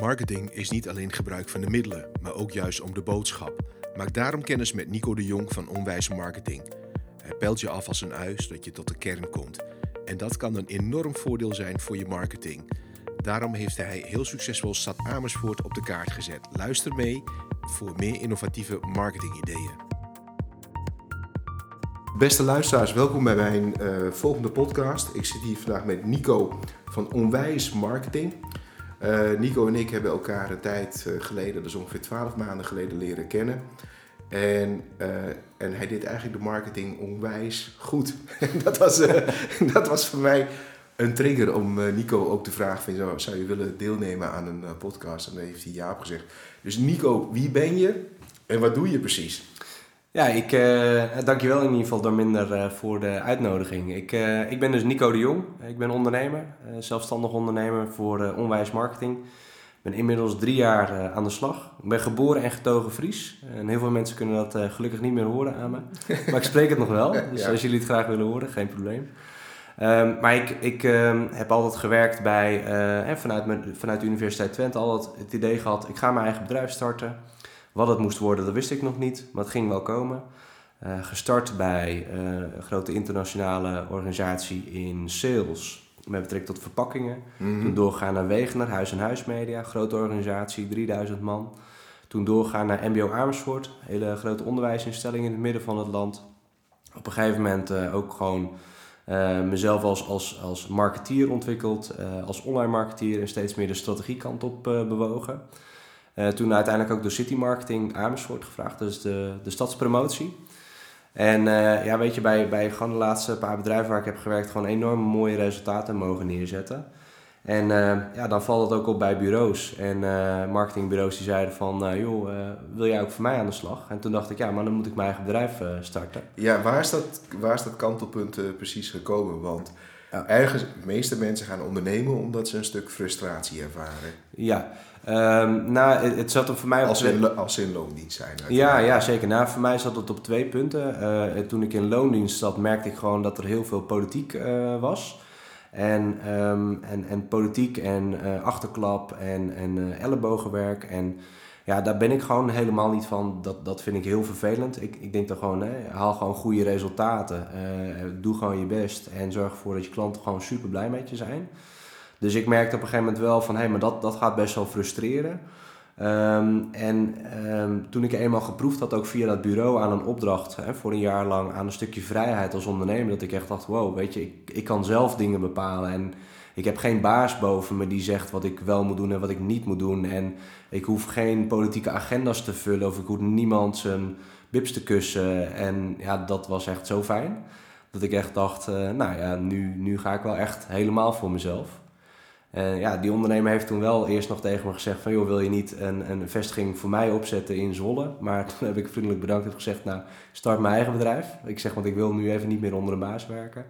Marketing is niet alleen gebruik van de middelen, maar ook juist om de boodschap. Maak daarom kennis met Nico de Jong van Onwijs Marketing. Hij pelt je af als een ui zodat je tot de kern komt. En dat kan een enorm voordeel zijn voor je marketing. Daarom heeft hij heel succesvol Stad Amersfoort op de kaart gezet. Luister mee voor meer innovatieve marketingideeën. Beste luisteraars, welkom bij mijn uh, volgende podcast. Ik zit hier vandaag met Nico van Onwijs Marketing. Uh, Nico en ik hebben elkaar een tijd uh, geleden, dus ongeveer 12 maanden geleden, leren kennen. En, en hij deed eigenlijk de marketing onwijs goed. dat, was, dat was voor mij een trigger om Nico ook te vragen: van, zou, zou je willen deelnemen aan een podcast? En daar heeft hij ja op gezegd. Dus Nico, wie ben je en wat doe je precies? Ja, ik uh, dankjewel in ieder geval Darminder uh, voor de uitnodiging. Ik, uh, ik ben dus Nico de Jong. Ik ben ondernemer, zelfstandig ondernemer voor Onwijs Marketing. Ik ben inmiddels drie jaar aan de slag. Ik ben geboren en getogen Fries. En heel veel mensen kunnen dat gelukkig niet meer horen aan me. Maar ik spreek het nog wel, dus als jullie het graag willen horen, geen probleem. Um, maar ik, ik um, heb altijd gewerkt bij, vanuit, mijn, vanuit de Universiteit Twente, altijd het idee gehad, ik ga mijn eigen bedrijf starten. Wat het moest worden, dat wist ik nog niet, maar het ging wel komen. Uh, gestart bij uh, een grote internationale organisatie in sales met betrekking tot verpakkingen. Mm Toen doorgaan naar Wegener, Huis en Huismedia, grote organisatie, 3000 man. Toen doorgaan naar MBO Amersfoort, hele grote onderwijsinstelling in het midden van het land. Op een gegeven moment uh, ook gewoon mezelf als, als, als marketeer ontwikkeld, als online marketeer en steeds meer de strategiekant op bewogen. Uh, toen uiteindelijk ook door City Marketing Amersfoort gevraagd, dus de, de stadspromotie. En uh, ja, weet je, bij, bij gewoon de laatste paar bedrijven waar ik heb gewerkt, gewoon enorm mooie resultaten mogen neerzetten. En uh, ja, dan valt het ook op bij bureaus. En marketingbureaus die zeiden van, joh, wil jij ook voor mij aan de slag? En toen dacht ik, ja, maar dan moet ik mijn eigen bedrijf starten. Ja, waar is dat, waar is dat kantelpunt precies gekomen? Want ja. ergens, de meeste mensen gaan ondernemen omdat ze een stuk frustratie ervaren. Ja, Um, nou, het, zat er voor mij... Als in, als in loondienst zijn. Ja, ja, zeker. Nou, voor mij zat het op twee punten. Uh, toen ik in loondienst zat, merkte ik gewoon dat er heel veel politiek uh, was. En, um, en, en politiek en uh, achterklap en, en ellebogenwerk. En ja, daar ben ik gewoon helemaal niet van. Dat, dat vind ik heel vervelend. Ik, ik denk dan gewoon, hè, haal gewoon goede resultaten. doe gewoon je best en zorg ervoor dat je klanten gewoon super blij met je zijn. Dus ik merkte op een gegeven moment wel van, hé, hey, maar dat, dat gaat best wel frustreren. Um, en um, toen ik eenmaal geproefd had, ook via dat bureau aan een opdracht, hè, voor een jaar lang aan een stukje vrijheid als ondernemer, dat ik echt dacht, wow, weet je, ik, ik kan zelf dingen bepalen en ik heb geen baas boven me die zegt wat ik wel moet doen en wat ik niet moet doen. En ik hoef geen politieke agenda's te vullen of ik hoef niemand zijn bips te kussen. En ja, dat was echt zo fijn. Dat ik echt dacht, uh, nou ja, nu, nu ga ik wel echt helemaal voor mezelf. Uh, ja, die ondernemer heeft toen wel eerst nog tegen me gezegd van... joh, wil je niet een, een vestiging voor mij opzetten in Zwolle? Maar toen heb ik vriendelijk bedankt en gezegd... nou, start mijn eigen bedrijf. Ik zeg, want ik wil nu even niet meer onder een baas werken.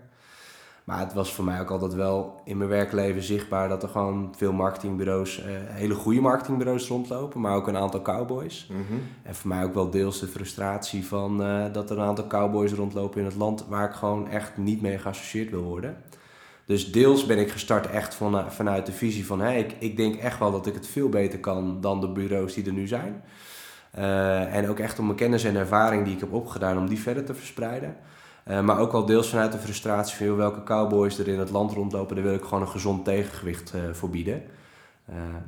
Maar het was voor mij ook altijd wel in mijn werkleven zichtbaar... dat er gewoon veel marketingbureaus, uh, hele goede marketingbureaus rondlopen... maar ook een aantal cowboys. Mm -hmm. En voor mij ook wel deels de frustratie van... Uh, dat er een aantal cowboys rondlopen in het land... waar ik gewoon echt niet mee geassocieerd wil worden... Dus deels ben ik gestart echt van, eh, vanuit de visie van... Hey, ik, ik denk echt wel dat ik het veel beter kan dan de bureaus die er nu zijn. En ook echt om mijn kennis en ervaring die ik heb opgedaan... om die verder te verspreiden. Uh, maar ook wel deels vanuit de frustratie van... welke cowboys er in het land rondlopen... daar wil ik gewoon een gezond tegengewicht uh, voor bieden.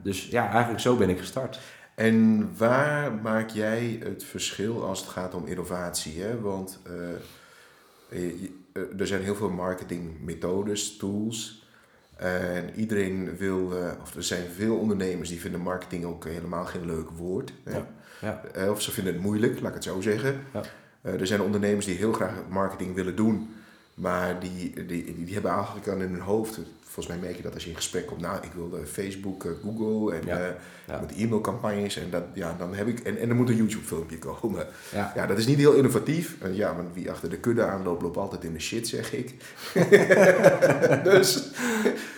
dus ja, eigenlijk zo ben ik gestart. En waar maak jij het verschil als het gaat om innovatie? Hè? Want eh, er zijn heel veel marketingmethodes, tools. En iedereen wil, eh, of er zijn veel ondernemers die vinden marketing ook helemaal geen leuk woord. Ja. Ja. Eh, of ze vinden het moeilijk, laat ik het zo zeggen. Ja. Er zijn ondernemers die heel graag marketing willen doen, maar die, die, die hebben eigenlijk aan in hun hoofd volgens mij merk je dat als je in gesprek komt, nou, ik wil Facebook, uh, Google en ja, uh, ja. moet e-mailcampagnes en dat, ja, dan heb ik, en, en er moet een YouTube filmpje komen. Ja. ja, dat is niet heel innovatief. En ja, want wie achter de kudde aanloopt, loopt altijd in de shit, zeg ik. dus,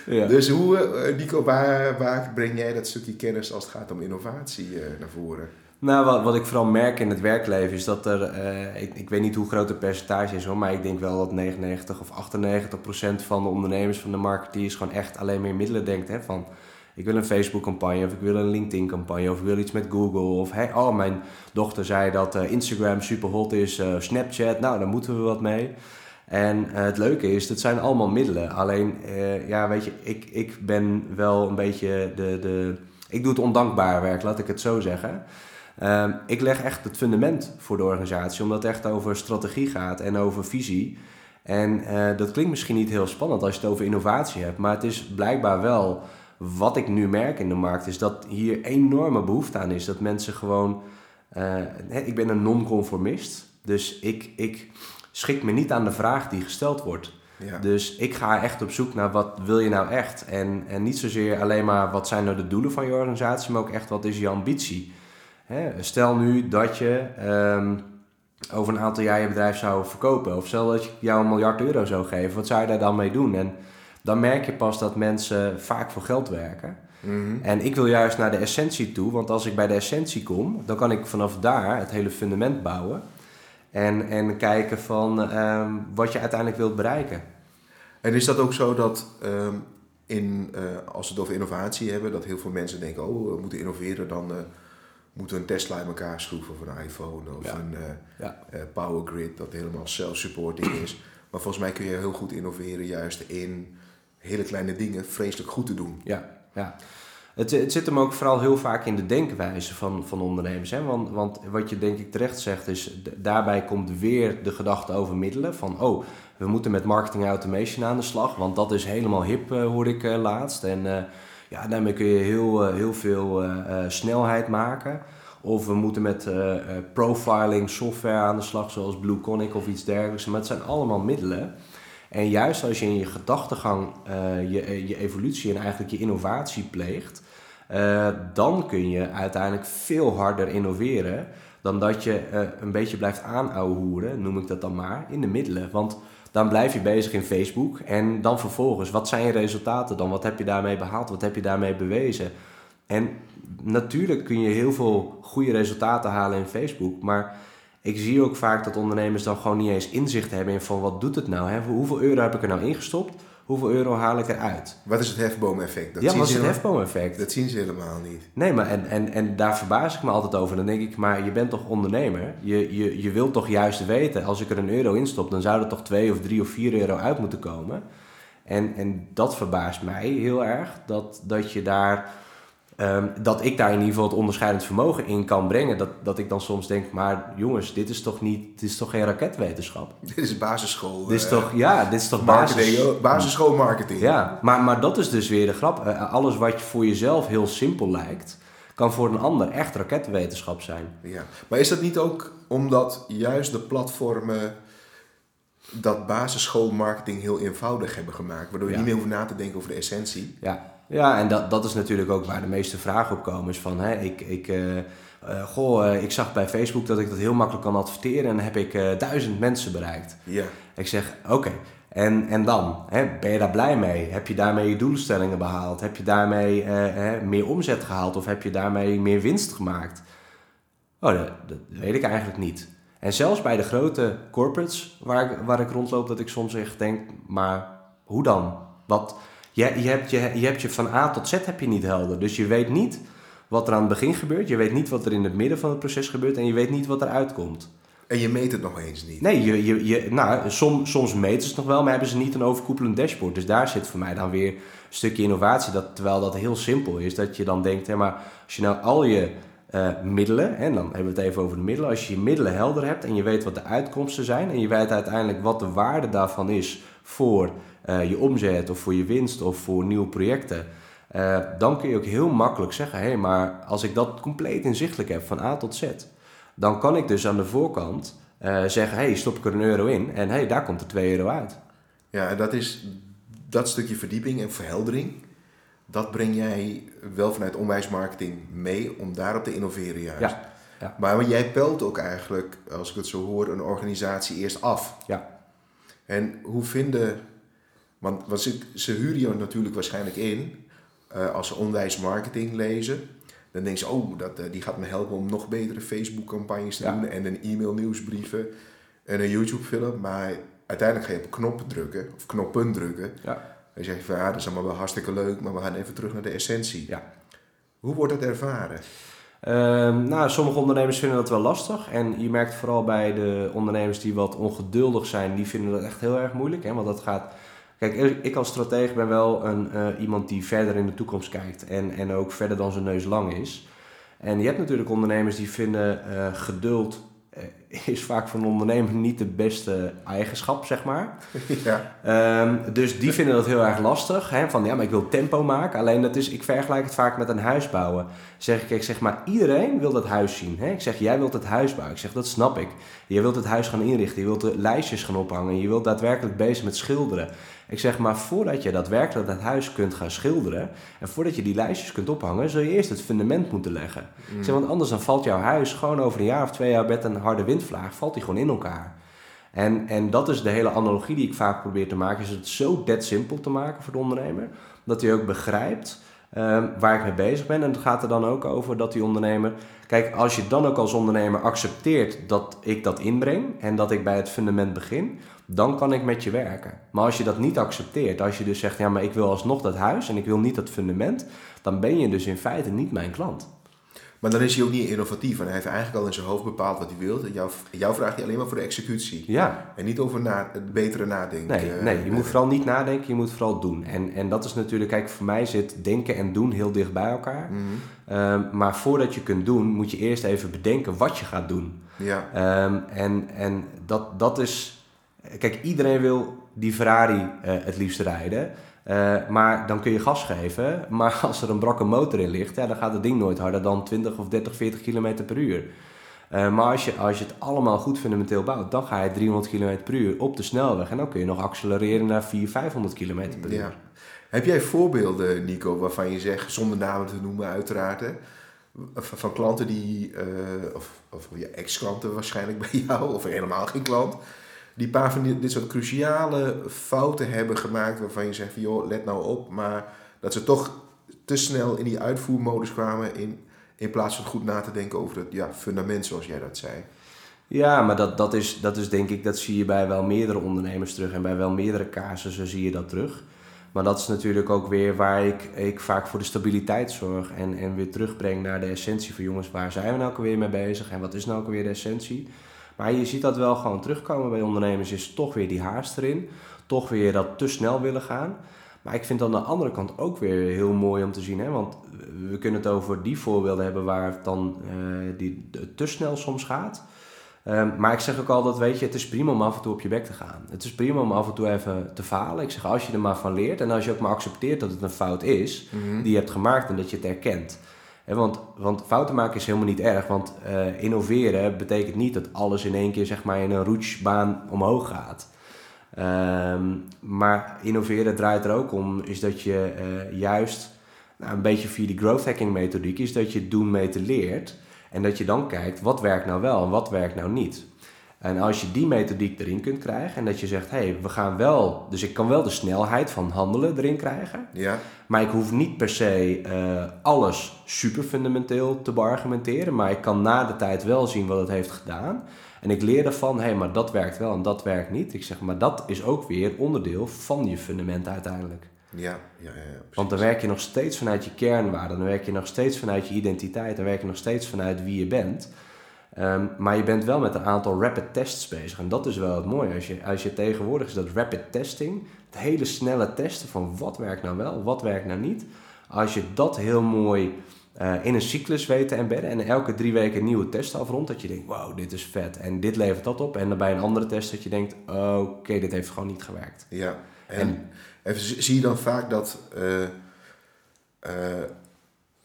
ja. dus hoe, Nico, waar, waar breng jij dat stukje kennis als het gaat om innovatie naar voren? Nou, wat, wat ik vooral merk in het werkleven is dat er, uh, ik, ik weet niet hoe groot het percentage is hoor, maar ik denk wel dat 99 of 98 procent van de ondernemers, van de marketeers gewoon echt alleen meer middelen denkt. Hè, van Ik wil een Facebook-campagne of ik wil een LinkedIn-campagne of ik wil iets met Google. Of hey, oh, mijn dochter zei dat uh, Instagram super hot is, uh, Snapchat, nou, daar moeten we wat mee. En het leuke is, dat zijn allemaal middelen. Alleen, ja, weet je, ik, ik ben wel een beetje de, de... Ik doe het ondankbaar werk, laat ik het zo zeggen. Ehm, ik leg echt het fundament voor de organisatie, omdat het echt over strategie gaat en over visie. En uh, dat klinkt misschien niet heel spannend als je het over innovatie hebt, maar het is blijkbaar wel wat ik nu merk in de markt, is dat hier enorme behoefte aan is. Dat mensen gewoon. Uh, ik ben een non-conformist, dus ik, ik schik me niet aan de vraag die gesteld wordt. Ja. Dus ik ga echt op zoek naar wat wil je nou echt. En, en niet zozeer alleen maar wat zijn nou de doelen van je organisatie, maar ook echt wat is je ambitie. Hè? Stel nu dat je um, over een aantal jaar je bedrijf zou verkopen. Of stel dat je jou een miljard euro zou geven. Wat zou je daar dan mee doen? En dan merk je pas dat mensen vaak voor geld werken. Mhm. En ik wil juist naar de essentie toe. Want als ik bij de essentie kom, dan kan ik vanaf daar het hele fundament bouwen. En, en kijken van um, wat je uiteindelijk wilt bereiken. En is dat ook zo dat um, in, uh, als we het over innovatie hebben, dat heel veel mensen denken, oh, we moeten innoveren, dan uh, moeten we een Tesla in elkaar schroeven of een iPhone of een uh, ja. power grid dat helemaal self-supporting is. Maar volgens mij kun je heel goed innoveren juist in hele kleine dingen vreselijk goed te doen. Ja, ja. Het, het zit hem ook vooral heel vaak in de denkwijze van, van ondernemers. Hè? Want, want wat je denk ik terecht zegt is, daarbij komt weer de gedachte over middelen. Van, oh, we moeten met marketing automation aan de slag, want dat is helemaal hip, uh, hoorde ik laatst. En ja, daarmee kun je heel, heel veel snelheid maken. Of we moeten met profiling software aan de slag, zoals Blue Conic of iets dergelijks. Maar het zijn allemaal middelen. En juist als je in je gedachtegang je, je evolutie en eigenlijk je innovatie pleegt, dan kun je uiteindelijk veel harder innoveren dan dat je een beetje blijft aanouwehoeren, noem ik dat dan maar, in de middelen. Want dan blijf je bezig in Facebook en dan vervolgens, wat zijn je resultaten dan? Wat heb je daarmee behaald? Wat heb je daarmee bewezen? En natuurlijk kun je heel veel goede resultaten halen in Facebook, maar ik zie ook vaak dat ondernemers dan gewoon niet eens inzicht hebben in van wat doet het nou? Hè? Hoeveel euro heb ik er nou ingestopt? Hoeveel euro haal ik eruit? Wat is het hefboomeffect? Dat ja, wat is het hefboomeffect? Dat zien ze helemaal niet. Nee, maar en, en, en daar verbaas ik me altijd over. Dan denk ik, maar je bent toch ondernemer? Je, je, je wilt toch juist weten, als ik er een euro in stop, dan zou er toch twee of drie of vier euro uit moeten komen. En, en dat verbaast mij heel erg, dat, dat je daar Ehm, dat ik daar in ieder geval het onderscheidend vermogen in kan brengen. Dat, dat ik dan soms denk, maar jongens, dit is toch niet, dit is toch geen raketwetenschap? Dit is basisschool. Dit is toch, eh, ja, dit is toch marketing, basis, basisschoolmarketing. Ja, maar, maar dat is dus weer de grap. Uh, alles wat je voor jezelf heel simpel lijkt, kan voor een ander echt raketwetenschap zijn. Ja, maar is dat niet ook omdat juist de platformen dat basisschoolmarketing heel eenvoudig hebben gemaakt, waardoor je niet meer hoeft na te denken over de essentie? Ja, ja, en dat, dat is natuurlijk ook waar de meeste vragen op komen. Is van, hè, ik, ik, uh, goh, uh, ik zag bij Facebook dat ik dat heel makkelijk kan adverteren en dan heb ik duizend mensen bereikt. Ja. Ik zeg, oké, en, en dan? Hè, ben je daar blij mee? Heb je daarmee je doelstellingen behaald? Heb je daarmee hè, meer omzet gehaald of heb je daarmee meer winst gemaakt? Oh, dat, dat, weet ik eigenlijk niet. En zelfs bij de grote corporates waar ik, waar ik rondloop, dat ik soms echt denk, maar hoe dan? Wat je, je, hebt je, je hebt je van A tot Z heb je niet helder. Dus je weet niet wat er aan het begin gebeurt. Je weet niet wat er in het midden van het proces gebeurt. En je weet niet wat er uitkomt. En je meet het nog eens niet? Nee, je, je, je, nou, som, soms meten ze het nog wel, maar hebben ze niet een overkoepelend dashboard. Dus daar zit voor mij dan weer een stukje innovatie. Dat, terwijl dat heel simpel is. Dat je dan denkt, hè, maar als je nou al je uh, middelen, en dan hebben we het even over de middelen. Als je je middelen helder hebt en je weet wat de uitkomsten zijn. En je weet uiteindelijk wat de waarde daarvan is voor uh, je omzet of voor je winst of voor nieuwe projecten. Uh, dan kun je ook heel makkelijk zeggen: hé, hey, maar als ik dat compleet inzichtelijk heb van A tot Z, dan kan ik dus aan de voorkant uh, zeggen: hé, hey, stop ik er een euro in en hé, hey, daar komt er 2 euro uit. Ja, en dat is dat stukje verdieping en verheldering. Dat breng jij wel vanuit onwijsmarketing mee om daarop te innoveren juist. Ja, ja. Maar jij pelt ook eigenlijk, als ik het zo hoor, een organisatie eerst af. Ja. En hoe vinden want, ze, ze huren je natuurlijk waarschijnlijk in uh, als ze onwijs marketing lezen. Dan denken ze, oh, dat, uh, die gaat me helpen om nog betere Facebook-campagnes te doen en een e-mail nieuwsbrieven en een YouTube-film. Maar uiteindelijk ga je op knoppen drukken, of knoppen drukken. Ja. En je zegt van ja, dat is allemaal wel hartstikke leuk, maar we gaan even terug naar de essentie. Ja. Hoe wordt dat ervaren? Ehm, nou, sommige ondernemers vinden dat wel lastig. En je merkt vooral bij de ondernemers die wat ongeduldig zijn, die vinden dat echt heel erg moeilijk. Hè? Want dat gaat. Kijk, ik als stratege ben wel een, uh, iemand die verder in de toekomst kijkt. En, en ook verder dan zijn neus lang is. En je hebt natuurlijk ondernemers die vinden uh, geduld eh, is vaak voor een ondernemer niet de beste eigenschap, zeg maar. Ja. Um, dus die vinden dat heel erg lastig. Hè? Van ja, maar ik wil tempo maken. Alleen dat is, ik vergelijk het vaak met een huis bouwen. Zeg ik, ik zeg maar, iedereen wil dat huis zien. Hè? Ik zeg, jij wilt het huis bouwen. Ik zeg, dat snap ik. Je wilt het huis gaan inrichten. Je wilt de lijstjes gaan ophangen. Je wilt daadwerkelijk bezig met schilderen. Ik zeg maar, voordat je daadwerkelijk dat huis kunt gaan schilderen en voordat je die lijstjes kunt ophangen, zul je eerst het fundament moeten leggen. Ik zeg, mm. want anders dan valt jouw huis gewoon over een jaar of twee jaar met een harde windvlaag, valt die gewoon in elkaar. En, en dat is de hele analogie die ik vaak probeer te maken, is het zo dead simpel te maken voor de ondernemer, dat hij ook begrijpt ehm, waar ik mee bezig ben. En het gaat er dan ook over dat die ondernemer, kijk, als je dan ook als ondernemer accepteert dat ik dat inbreng en dat ik bij het fundament begin, dan kan ik met je werken. Maar als je dat niet accepteert, als je dus zegt, ja, maar ik wil alsnog dat huis en ik wil niet dat fundament, dan ben je dus in feite niet mijn klant. Maar dan is hij ook niet innovatief en hij heeft eigenlijk al in zijn hoofd bepaald wat hij wil. Jou, jou vraagt hij alleen maar voor de executie. Ja. En niet over na, het betere nadenken. Nee, nee je moet vooral niet nadenken, je moet vooral doen. En, en dat is natuurlijk, kijk, voor mij zit denken en doen heel dicht bij elkaar. Mhm. Ehm, maar voordat je kunt doen, moet je eerst even bedenken wat je gaat doen. Ja. Um, en en dat, dat is Kijk, iedereen wil die Ferrari uh, het liefst rijden. Uh, maar dan kun je gas geven. Maar als er een brakke motor in ligt, ja, dan gaat het ding nooit harder dan 20 of 30, 40 km per uur. Uh, maar als je, als je het allemaal goed fundamenteel bouwt, dan ga je 300 km per uur op de snelweg. En dan kun je nog accelereren naar 400, 500 km per uur. Ja. Heb jij voorbeelden, Nico, waarvan je zegt, zonder namen te noemen uiteraard, van klanten die, uh, of, of je ex-klanten waarschijnlijk bij jou, of helemaal geen klant, die paar van dit soort cruciale fouten hebben gemaakt waarvan je zegt van joh, let nou op, maar dat ze toch te snel in die uitvoermodus kwamen in, in plaats van goed na te denken over het ja, fundament zoals jij dat zei. Ja, maar dat, dat, is, dat is denk ik, dat zie je bij wel meerdere ondernemers terug en bij wel meerdere casussen zie je dat terug. Maar dat is natuurlijk ook weer waar ik, ik vaak voor de stabiliteit zorg en, en weer terugbreng naar de essentie van jongens, waar zijn we nou ook weer mee bezig en wat is nou ook weer de essentie? Maar je ziet dat wel gewoon terugkomen bij ondernemers, is toch weer die haast erin. Toch weer dat te snel willen gaan. Maar ik vind aan de andere kant ook weer heel mooi om te zien. Hè? Want we kunnen het over die voorbeelden hebben waar het dan uh, die, te snel soms gaat. Um, maar ik zeg ook altijd, weet je, het is prima om af en toe op je bek te gaan. Het is prima om af en toe even te falen. Ik zeg, als je er maar van leert en als je ook maar accepteert dat het een fout is, mm die je hebt gemaakt en dat je het erkent want, want fouten maken is helemaal niet erg, want uh, innoveren betekent niet dat alles in één keer zeg maar, in een roetsbaan omhoog gaat. Um, maar innoveren draait er ook om, is dat je uh, juist nou, een beetje via die growth hacking methodiek, is dat je doen meten leert. En dat je dan kijkt, wat werkt nou wel en wat werkt nou niet. En als je die methodiek erin kunt krijgen en dat je zegt, hé, hey, we gaan wel, dus ik kan wel de snelheid van handelen erin krijgen, ja. maar ik hoef niet per se uh, alles super fundamenteel te beargumenteren, maar ik kan na de tijd wel zien wat het heeft gedaan. En ik leer ervan, hé, hey, maar dat werkt wel en dat werkt niet. Ik zeg, maar dat is ook weer onderdeel van je fundament uiteindelijk. Ja, ja, ja, Want dan werk je nog steeds vanuit je kernwaarden, dan werk je nog steeds vanuit je identiteit, dan werk je nog steeds vanuit wie je bent. Um, maar je bent wel met een aantal rapid tests bezig. En dat is wel het mooie. Als je, als je tegenwoordig is dat rapid testing, het hele snelle testen van wat werkt nou wel, wat werkt nou niet. Als je dat heel mooi uh, in een cyclus weet te embedden en elke drie weken een nieuwe test afrondt, dat je denkt, wow, dit is vet en dit levert dat op. En dan bij een andere test dat je denkt, oké, okay, dit heeft gewoon niet gewerkt. Ja, en, en, zie je dan vaak dat... Uh, uh,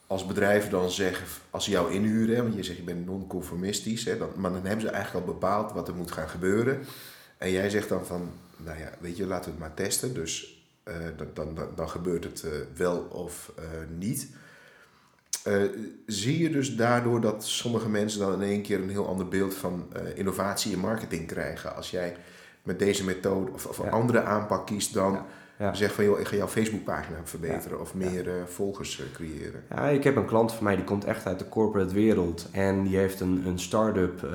als bedrijven dan zeggen, als ze jou inhuren, want je zegt je bent non-conformistisch, hè, dan, maar dan hebben ze eigenlijk al bepaald wat er moet gaan gebeuren. En jij zegt dan van, nou ja, weet je, laten we het maar testen. Dus uh, dan, dan, dan, gebeurt het uh, wel of uh, niet. zie je dus daardoor dat sommige mensen dan in één keer een heel ander beeld van innovatie en marketing krijgen als jij met deze methode of, of een andere aanpak kiest dan Ja. Zeg van, joh, ik ga jouw Facebookpagina verbeteren of meer uh, volgers uh, creëren. Ja, ik heb een klant van mij die komt echt uit de corporate wereld. En die heeft een, een start-up uh,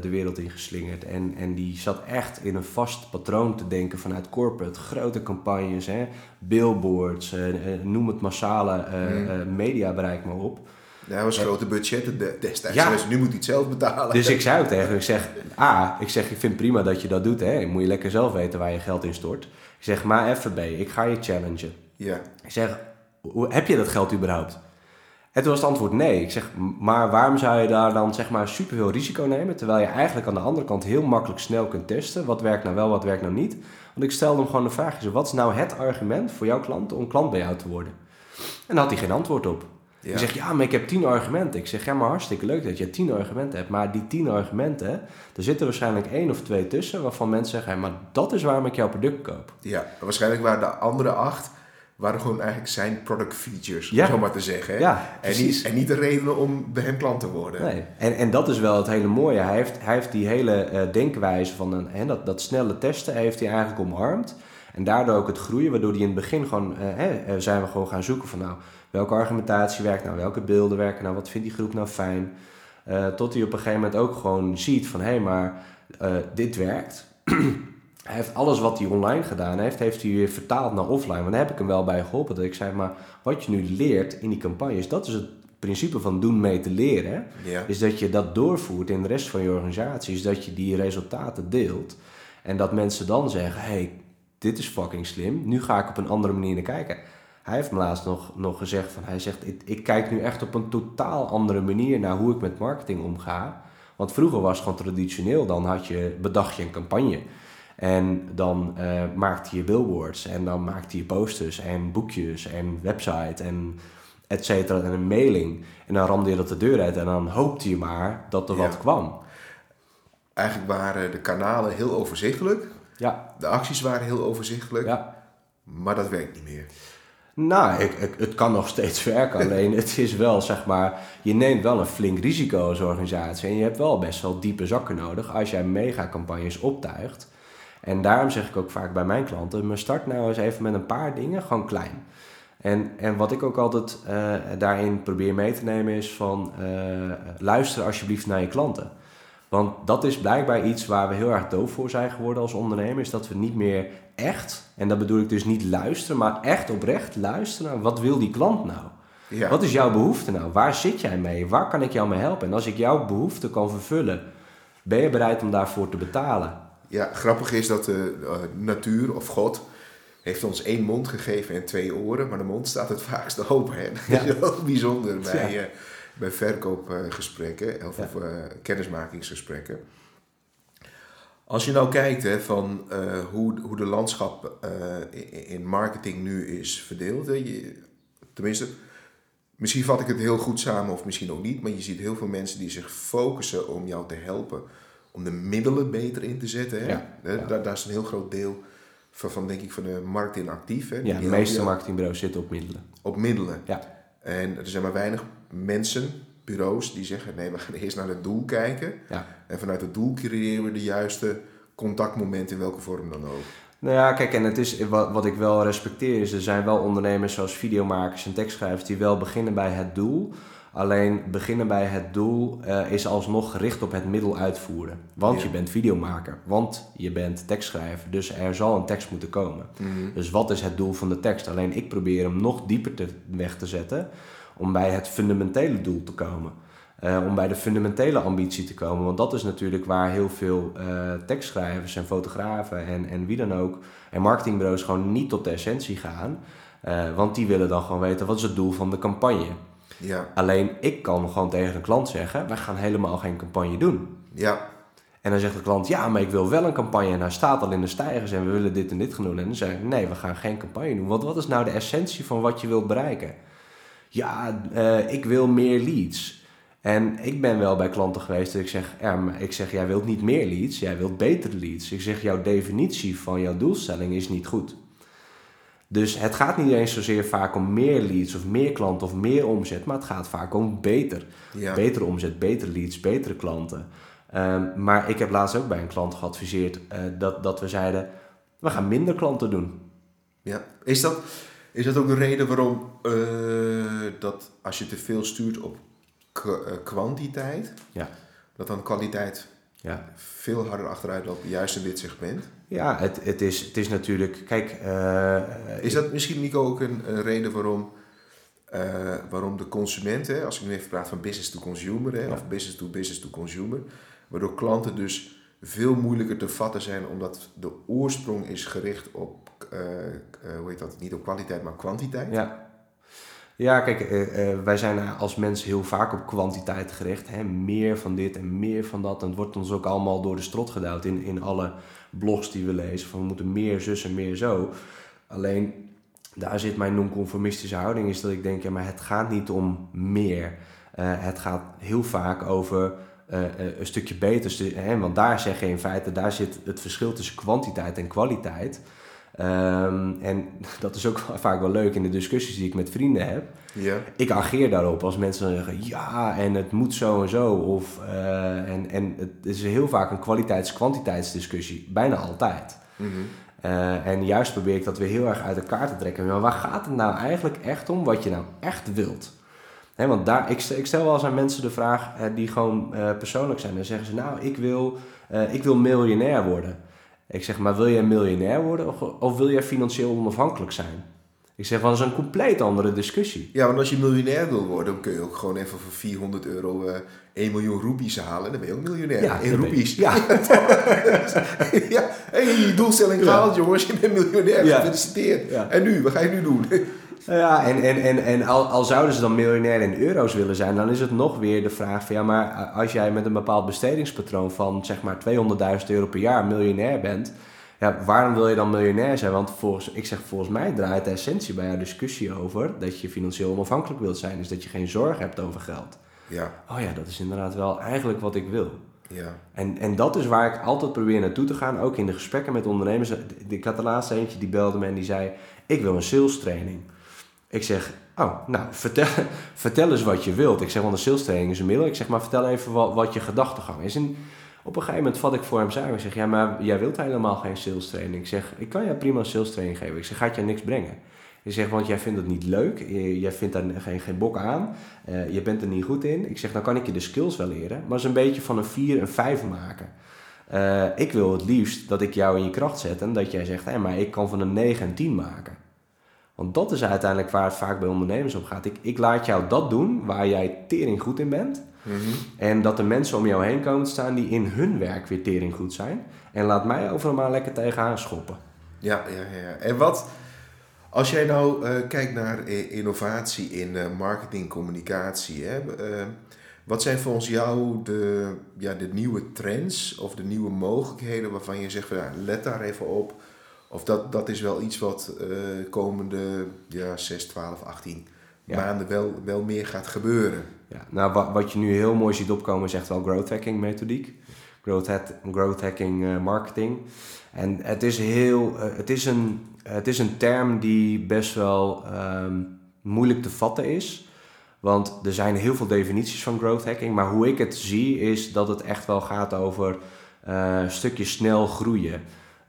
de wereld ingeslingerd. En, en die zat echt in een vast patroon te denken vanuit corporate. Grote campagnes, hè, billboards, noem het massale mm. mediabereik maar op. Ja, dat was grote budgetten destijds. Ja. Dus nu moet hij het zelf betalen. Dus ik zei ook tegen hem, ik zeg, A, ik zeg, ik vind prima dat je dat doet. Hè. Moet je lekker zelf weten waar je geld in stort. Ik zeg, maar even B, ik ga je challengen. Ja. Ik zeg, heb je dat geld überhaupt? En toen was het antwoord nee. Ik zeg, maar waarom zou je daar dan zeg maar superveel risico nemen, terwijl je eigenlijk aan de andere kant heel makkelijk snel kunt testen, wat werkt nou wel, wat werkt nou niet? Want ik stelde hem gewoon de vraag, wat is nou het argument voor jouw klant om klant bij jou te worden? En daar had hij geen antwoord op. Ja. Die zegt, ja, maar ik heb tien argumenten. Ik zeg, ja, maar hartstikke leuk dat je tien argumenten hebt. Maar die tien argumenten, er zitten waarschijnlijk één of twee tussen... waarvan mensen zeggen, maar dat is waarom ik jouw product koop. Ja, waarschijnlijk waren de andere acht... waren gewoon eigenlijk zijn product features, ja. om zo maar te zeggen. Ja, en, niet, en niet de reden om bij hem klant te worden. Nee, en, en dat is wel het hele mooie. Hij heeft, hij heeft die hele uh, denkwijze van een, hè, dat, dat snelle testen... heeft hij eigenlijk omarmd... En daardoor ook het groeien, waardoor hij in het begin gewoon, uh, zijn we gewoon gaan zoeken van nou, welke argumentatie werkt nou, welke beelden werken nou, wat vindt die groep nou fijn. Uh, tot hij op een gegeven moment ook gewoon ziet van hé, hey, maar uh, dit werkt. hij heeft alles wat hij online gedaan heeft, heeft hij weer vertaald naar offline. Want daar heb ik hem wel bij geholpen. Dat ik zei, maar wat je nu leert in die campagnes, dat is het principe van doen mee te leren. Ja. Is dat je dat doorvoert in de rest van je organisatie. Is dat je die resultaten deelt. En dat mensen dan zeggen, hey, dit is fucking slim. Nu ga ik op een andere manier naar kijken. Hij heeft me laatst nog, nog gezegd van hij zegt ik, ik kijk nu echt op een totaal andere manier naar hoe ik met marketing omga. Want vroeger was het gewoon traditioneel, dan had je, bedacht je een campagne. En dan uh, maakte je billboards en dan maakte je posters en boekjes en website en et cetera en een mailing. En dan ramde je dat de deur uit en dan hoopte je maar dat er wat kwam. Eigenlijk waren de kanalen heel overzichtelijk. Ja. De acties waren heel overzichtelijk. Ja. Maar dat werkt niet meer. Nou, ik, ik, het kan nog steeds werken. Alleen het is wel, zeg maar, je neemt wel een flink risico als organisatie. En je hebt wel best wel diepe zakken nodig als jij megacampagnes optuigt. En daarom zeg ik ook vaak bij mijn klanten, maar start nou eens even met een paar dingen, gewoon klein. En, en wat ik ook altijd uh, daarin probeer mee te nemen is van, uh, luister alsjeblieft naar je klanten. Want dat is blijkbaar iets waar we heel erg doof voor zijn geworden als ondernemers. Dat we niet meer echt, en dat bedoel ik dus niet luisteren, maar echt oprecht luisteren naar wat wil die klant nou? Ja. Wat is jouw behoefte nou? Waar zit jij mee? Waar kan ik jou mee helpen? En als ik jouw behoefte kan vervullen, ben je bereid om daarvoor te betalen? Ja, grappig is dat de uh, natuur of God heeft ons één mond gegeven en twee oren, maar de mond staat het vaakst open. Hè? Dat is heel bijzonder bij, uh, bij verkoopgesprekken of, of uh, kennismakingsgesprekken. Als je nou kijkt hè, van uh, hoe, hoe de landschap uh, in marketing nu is verdeeld. Hè, je, tenminste, misschien vat ik het heel goed samen of misschien ook niet. Maar je ziet heel veel mensen die zich focussen om jou te helpen. Om de middelen beter in te zetten. Hè? Ja, ja. Daar, daar is een heel groot deel van, van denk ik, van de marketing actief. Hè? Ja, de meeste marketingbureaus zitten op middelen. Op middelen. Ja. En er zijn maar weinig mensen bureaus die zeggen: nee, we gaan eerst naar het doel kijken. Ja. En vanuit het doel creëren we de juiste contactmomenten in welke vorm dan ook. Nou ja, kijk, en het is, wat, wat ik wel respecteer is, er zijn wel ondernemers zoals videomakers en tekstschrijvers die wel beginnen bij het doel. Alleen beginnen bij het doel uh, is alsnog gericht op het middel uitvoeren. Want je bent videomaker, want je bent tekstschrijver. Dus er zal een tekst moeten komen. Mhm. Dus wat is het doel van de tekst? Alleen ik probeer hem nog dieper te, weg te zetten om bij het fundamentele doel te komen. Uh, om bij de fundamentele ambitie te komen. Want dat is natuurlijk waar heel veel uh, tekstschrijvers en fotografen en, en wie dan ook en marketingbureaus gewoon niet tot de essentie gaan. Uh, want die willen dan gewoon weten wat is het doel van de campagne. Ja. Alleen ik kan gewoon tegen een klant zeggen: wij gaan helemaal geen campagne doen. Ja. En dan zegt de klant: ja, maar ik wil wel een campagne en hij staat al in de stijgers en we willen dit en dit gaan doen. En dan zeg ik: nee, we gaan geen campagne doen. Want wat is nou de essentie van wat je wilt bereiken? Ja, ik wil meer leads. En ik ben wel bij klanten geweest dat ik zeg, ja, ik zeg, jij wilt niet meer leads, jij wilt betere leads. Ik zeg, jouw definitie van jouw doelstelling is niet goed. Dus het gaat niet eens zozeer vaak om meer leads of meer klanten of meer omzet, maar het gaat vaak om beter. Ja. Betere omzet, betere leads, betere klanten. Um, maar ik heb laatst ook bij een klant geadviseerd uh, dat, dat we zeiden, we gaan minder klanten doen. Ja, is dat, is dat ook de reden waarom uh, dat als je te veel stuurt op kwantiteit, ja. dat dan kwaliteit ja. veel harder achteruit loopt, juist in dit segment? Ja, het, het, is, het is natuurlijk. Kijk. Uh, is dat misschien niet ook een, een reden waarom, uh, waarom de consument, hè, als ik nu even praat van business to consumer, hè, of business to business to consumer, waardoor klanten dus veel moeilijker te vatten zijn, omdat de oorsprong is gericht op, uh, hoe heet dat, niet op kwaliteit, maar kwantiteit? Ja. Ja, kijk, uh, wij zijn als mensen heel vaak op kwantiteit gericht. Hè? Meer van dit en meer van dat. En het wordt ons ook allemaal door de strot gedouwd in, in alle blogs die we lezen. Van we moeten meer zus en meer zo. Alleen, daar zit mijn non-conformistische houding. Is dat ik denk, ja, maar het gaat niet om meer. Het gaat heel vaak over een stukje beter. Hè? Want daar zeg je in feite, daar zit het verschil tussen kwantiteit en kwaliteit. Um, en dat is ook vaak wel leuk in de discussies die ik met vrienden heb. Ja. Ik ageer daarop als mensen zeggen ja en het moet zo en zo. Of, uh, en, en het is heel vaak een kwaliteits-kwantiteitsdiscussie, bijna altijd. Mm -hmm. uh, en juist probeer ik dat weer heel erg uit elkaar te trekken. Maar waar gaat het nou eigenlijk echt om wat je nou echt wilt? He, want daar, ik, stel, ik stel wel eens aan mensen de vraag die gewoon persoonlijk zijn. Dan zeggen ze nou ik wil, ik wil miljonair worden. Ik zeg, maar wil jij miljonair worden of, of wil jij financieel onafhankelijk zijn? Ik zeg, dat is een compleet andere discussie. Ja, want als je miljonair wil worden, dan kun je ook gewoon even voor 400 euro uh, eh, 1 miljoen roepies halen. Dan ben je ook miljonair. Ja, in roepies. Ja. ja. hey, doelstelling gehaald, jongens. Je bent miljonair. Ja. Gefeliciteerd. En nu, wat ga je nu doen? Ja, en, en, en, en al, al zouden ze dan miljonair in euro's willen zijn, dan is het nog weer de vraag van ja, maar als jij met een bepaald bestedingspatroon van zeg maar 200.000 euro per jaar miljonair bent, ja, waarom wil je dan miljonair zijn? Want volgens, ik zeg, volgens mij draait de essentie bij jouw discussie over dat je financieel onafhankelijk wilt zijn, dus dat je geen zorg hebt over geld. Ja. Oh ja, dat is inderdaad wel eigenlijk wat ik wil. Ja. En, en dat is waar ik altijd probeer naartoe te gaan, ook in de gesprekken met ondernemers. Ik had de laatste eentje die belde me en die zei: Ik wil een sales training. Ik zeg, oh, nou, vertel, vertel eens wat je wilt. Ik zeg, want een sales training is een middel. Ik zeg, maar vertel even wat, wat je gedachtegang is. En op een gegeven moment vat ik voor hem samen. Ik zeg, ja, maar jij wilt helemaal geen sales training. Ik zeg, ik kan jou prima een sales training geven. Ik zeg, gaat je niks brengen? Ik zeg, want jij vindt het niet leuk. Jij vindt daar geen, geen bok aan. Uh, je bent er niet goed in. Ik zeg, dan kan ik je de skills wel leren. Maar eens een beetje van een 4 een 5 maken. Uh, ik wil het liefst dat ik jou in je kracht zet. En dat jij zegt, hé, maar ik kan van een 9 een 10 maken. Want dat is uiteindelijk waar het vaak bij ondernemers om gaat. Ik, ik laat jou dat doen waar jij tering goed in bent. Mhm. En dat de mensen om jou heen komen te staan die in hun werk weer tering goed zijn. En laat mij overal maar lekker tegenaan schoppen. Ja, ja, ja. En wat, als jij nou uh, kijkt naar innovatie in uh, marketing, communicatie. Hè, uh, wat zijn volgens jou de, ja, de nieuwe trends of de nieuwe mogelijkheden waarvan je zegt, ja, let daar even op of dat, dat is wel iets wat uh, komende ja, 6, 12, 18 maanden wel, wel meer gaat gebeuren. Ja, nou, wat, wat je nu heel mooi ziet opkomen is echt wel growth hacking methodiek. Growth, hat, growth hacking uh, marketing. En het is, heel, uh, het, is een, het is een term die best wel um, moeilijk te vatten is. Want er zijn heel veel definities van growth hacking. Maar hoe ik het zie is dat het echt wel gaat over een stukje snel groeien.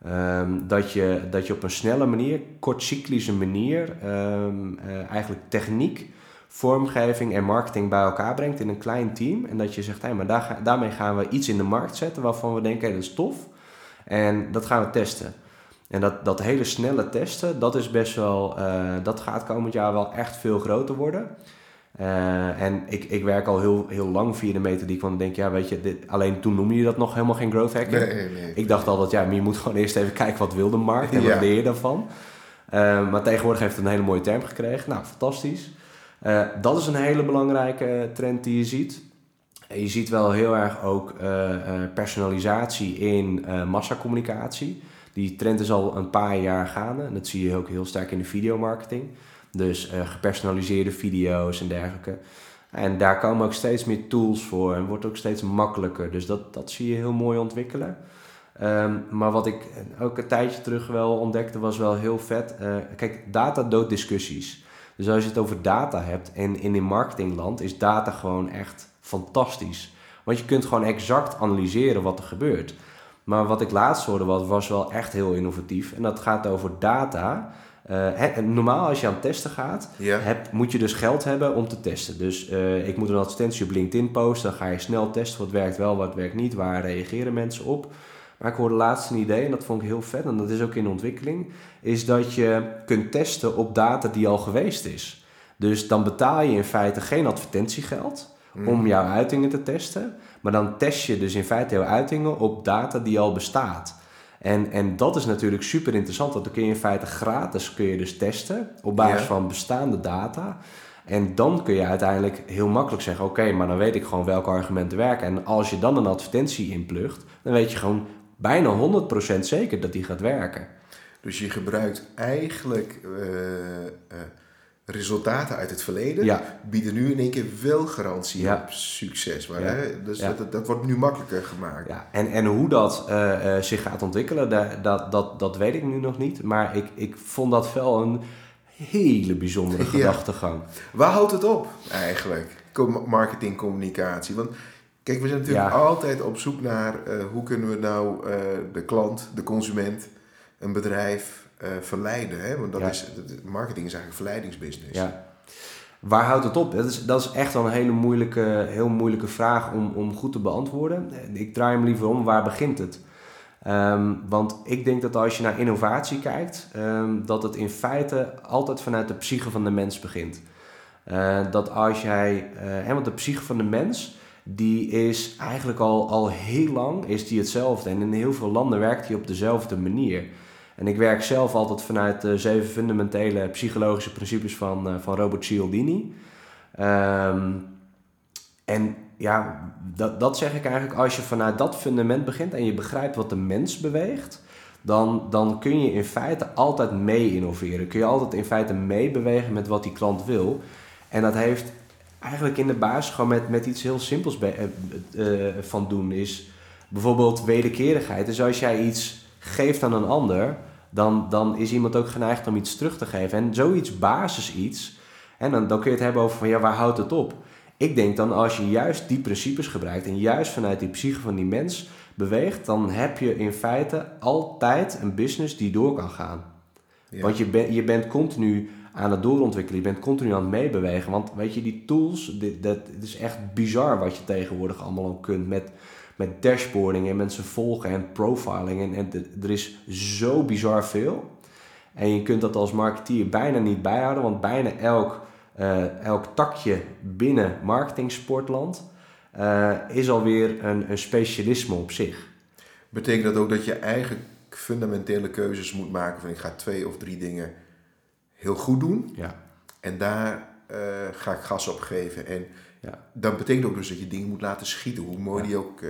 Um, dat, je, dat je op een snelle manier, kortcyclische manier, um, uh, eigenlijk techniek, vormgeving en marketing bij elkaar brengt in een klein team. En dat je zegt, hey, maar daar, daarmee gaan we iets in de markt zetten waarvan we denken, hey, dat is tof. En dat gaan we testen. En dat, dat hele snelle testen, dat is best wel, uh, dat gaat komend jaar wel echt veel groter worden. Uh, en ik, ik werk al heel, heel lang via de methodiek, want ik denk, ja, weet je, dit, alleen toen noemde je dat nog helemaal geen growth hacking. Nee, nee, ik dacht altijd, ja, maar je moet gewoon eerst even kijken wat wil de markt en wat leer je daarvan. Uh, maar tegenwoordig heeft het een hele mooie term gekregen. Nou, fantastisch. Uh, dat is een hele belangrijke trend die je ziet. En je ziet wel heel erg ook personalisatie in massacommunicatie. Die trend is al een paar jaar gaande. En dat zie je ook heel sterk in de videomarketing. Dus uh, gepersonaliseerde video's en dergelijke. En daar komen ook steeds meer tools voor en wordt ook steeds makkelijker. Dus dat, dat zie je heel mooi ontwikkelen. Um, maar wat ik ook een tijdje terug wel ontdekte was wel heel vet. Uh, kijk, data doodt discussies. Dus als je het over data hebt en in een marketingland is data gewoon echt fantastisch. Want je kunt gewoon exact analyseren wat er gebeurt. Maar wat ik laatst hoorde was, was wel echt heel innovatief. En dat gaat over data Uh, normaal als je aan het testen gaat, heb, moet je dus geld hebben om te testen. Dus uh, ik moet een advertentie op LinkedIn posten, dan ga je snel testen wat werkt wel, wat werkt niet, waar reageren mensen op. Maar ik hoorde laatst een idee, en dat vond ik heel vet, en dat is ook in ontwikkeling, is dat je kunt testen op data die al geweest is. Dus dan betaal je in feite geen advertentiegeld mm. om jouw uitingen te testen, maar dan test je dus in feite jouw uitingen op data die al bestaat. En, en dat is natuurlijk super interessant, want dan kun je in feite gratis kun je dus testen op basis van bestaande data. En dan kun je uiteindelijk heel makkelijk zeggen: Oké, maar dan weet ik gewoon welke argumenten werken. En als je dan een advertentie inplugt, dan weet je gewoon bijna 100% zeker dat die gaat werken. Dus je gebruikt eigenlijk uh, uh, resultaten uit het verleden, bieden nu in één keer wel garantie op succes. Maar, hè? Dus dat, dat, wordt nu makkelijker gemaakt. Ja. En, en hoe dat uh, zich gaat ontwikkelen, dat, dat, dat, dat weet ik nu nog niet. Maar ik, ik vond dat wel een hele bijzondere gedachtegang. Waar houdt het op eigenlijk? Marketing, communicatie. Want Kijk, we zijn natuurlijk altijd op zoek naar uh, hoe kunnen we nou de klant, de consument, een bedrijf uh, verleiden. Hè? Want dat is, marketing is eigenlijk een verleidingsbusiness. Ja. Waar houdt het op? Dat is, dat is echt wel een hele moeilijke, heel moeilijke vraag om, om goed te beantwoorden. Ik draai hem liever om, waar begint het? Um, want ik denk dat als je naar innovatie kijkt, um, dat het in feite altijd vanuit de psyche van de mens begint. Uh, dat als jij, uh, hè, want de psyche van de mens, die is eigenlijk al, al heel lang is die hetzelfde. En in heel veel landen werkt die op dezelfde manier. En ik werk zelf altijd vanuit de zeven fundamentele psychologische principes van, uh, van Robert Cialdini. Um, en ja, dat, dat zeg ik eigenlijk, als je vanuit dat fundament begint en je begrijpt wat de mens beweegt, dan, dan kun je in feite altijd mee innoveren. Kun je altijd in feite meebewegen met wat die klant wil. En dat heeft eigenlijk in de basis gewoon met, met iets heel simpels bij, uh, van doen. Is bijvoorbeeld wederkerigheid. Dus als jij iets geeft aan een ander, dan, dan is iemand ook geneigd om iets terug te geven. En zoiets basis iets, en dan, dan kun je het hebben over van ja, waar houdt het op? Ik denk dan als je juist die principes gebruikt en juist vanuit die psyche van die mens beweegt, dan heb je in feite altijd een business die door kan gaan. Want je, ben, je bent continu aan het doorontwikkelen. Je bent continu aan het meebewegen. Want weet je, die tools, dit, dat, het is echt bizar wat je tegenwoordig allemaal ook kunt met, met dashboarding en mensen volgen en profiling. En, en er is zo bizar veel. En je kunt dat als marketeer bijna niet bijhouden, want bijna elk, uh, elk takje binnen marketing sportland uh, is alweer een, een specialisme op zich. Betekent dat ook dat je eigen fundamentele keuzes moet maken van ik ga twee of drie dingen heel goed doen. Ja. En daar uh, ga ik gas op geven. En ja. dat betekent ook dus dat je dingen moet laten schieten, hoe mooi die ook uh,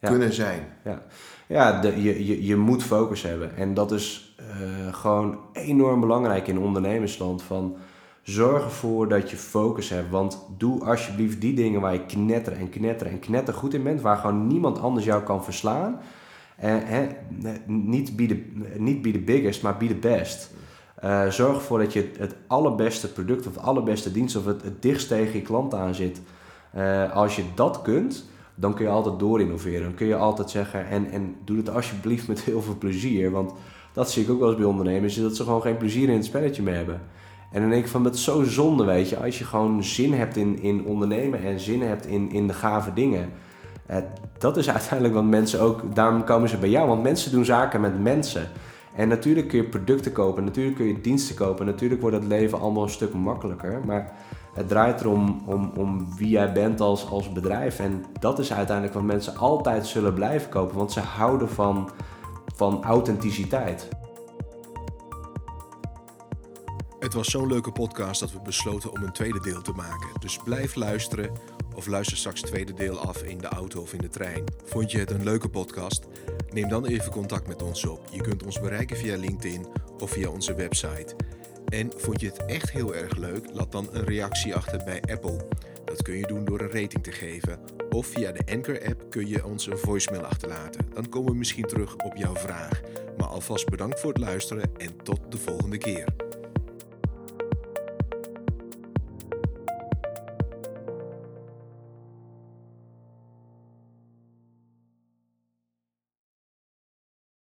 kunnen zijn. Ja, ja de, je, je, je moet focus hebben. En dat is uh, gewoon enorm belangrijk in ondernemersland. Van zorg ervoor dat je focus hebt. Want doe alsjeblieft die dingen waar je knetter en knetter en knetter goed in bent. Waar gewoon niemand anders jou kan verslaan. En, hè, niet, be the, niet be the biggest, maar be the best. Uh, zorg ervoor dat je het allerbeste product of het allerbeste dienst of het, het dichtst tegen je klant aan zit. Uh, als je dat kunt, dan kun je altijd door innoveren. Dan kun je altijd zeggen, en, en doe het alsjeblieft met heel veel plezier. Want dat zie ik ook wel eens bij ondernemers, dat ze gewoon geen plezier in het spelletje meer hebben. En dan denk ik van, het is zo zonde, weet je. Als je gewoon zin hebt in, in ondernemen en zin hebt in, in de gave dingen. Uh, dat is uiteindelijk wat mensen ook, daarom komen ze bij jou. Want mensen doen zaken met mensen. En natuurlijk kun je producten kopen, natuurlijk kun je diensten kopen, natuurlijk wordt het leven allemaal een stuk makkelijker. Maar het draait erom om, om wie jij bent als, als bedrijf. En dat is uiteindelijk wat mensen altijd zullen blijven kopen, want ze houden van, van authenticiteit. Het was zo'n leuke podcast dat we besloten om een tweede deel te maken. Dus blijf luisteren of luister straks het tweede deel af in de auto of in de trein. Vond je het een leuke podcast? Neem dan even contact met ons op. Je kunt ons bereiken via LinkedIn of via onze website. En vond je het echt heel erg leuk? Laat dan een reactie achter bij Apple. Dat kun je doen door een rating te geven. Of via de Anchor-app kun je ons een voicemail achterlaten. Dan komen we misschien terug op jouw vraag. Maar alvast bedankt voor het luisteren en tot de volgende keer.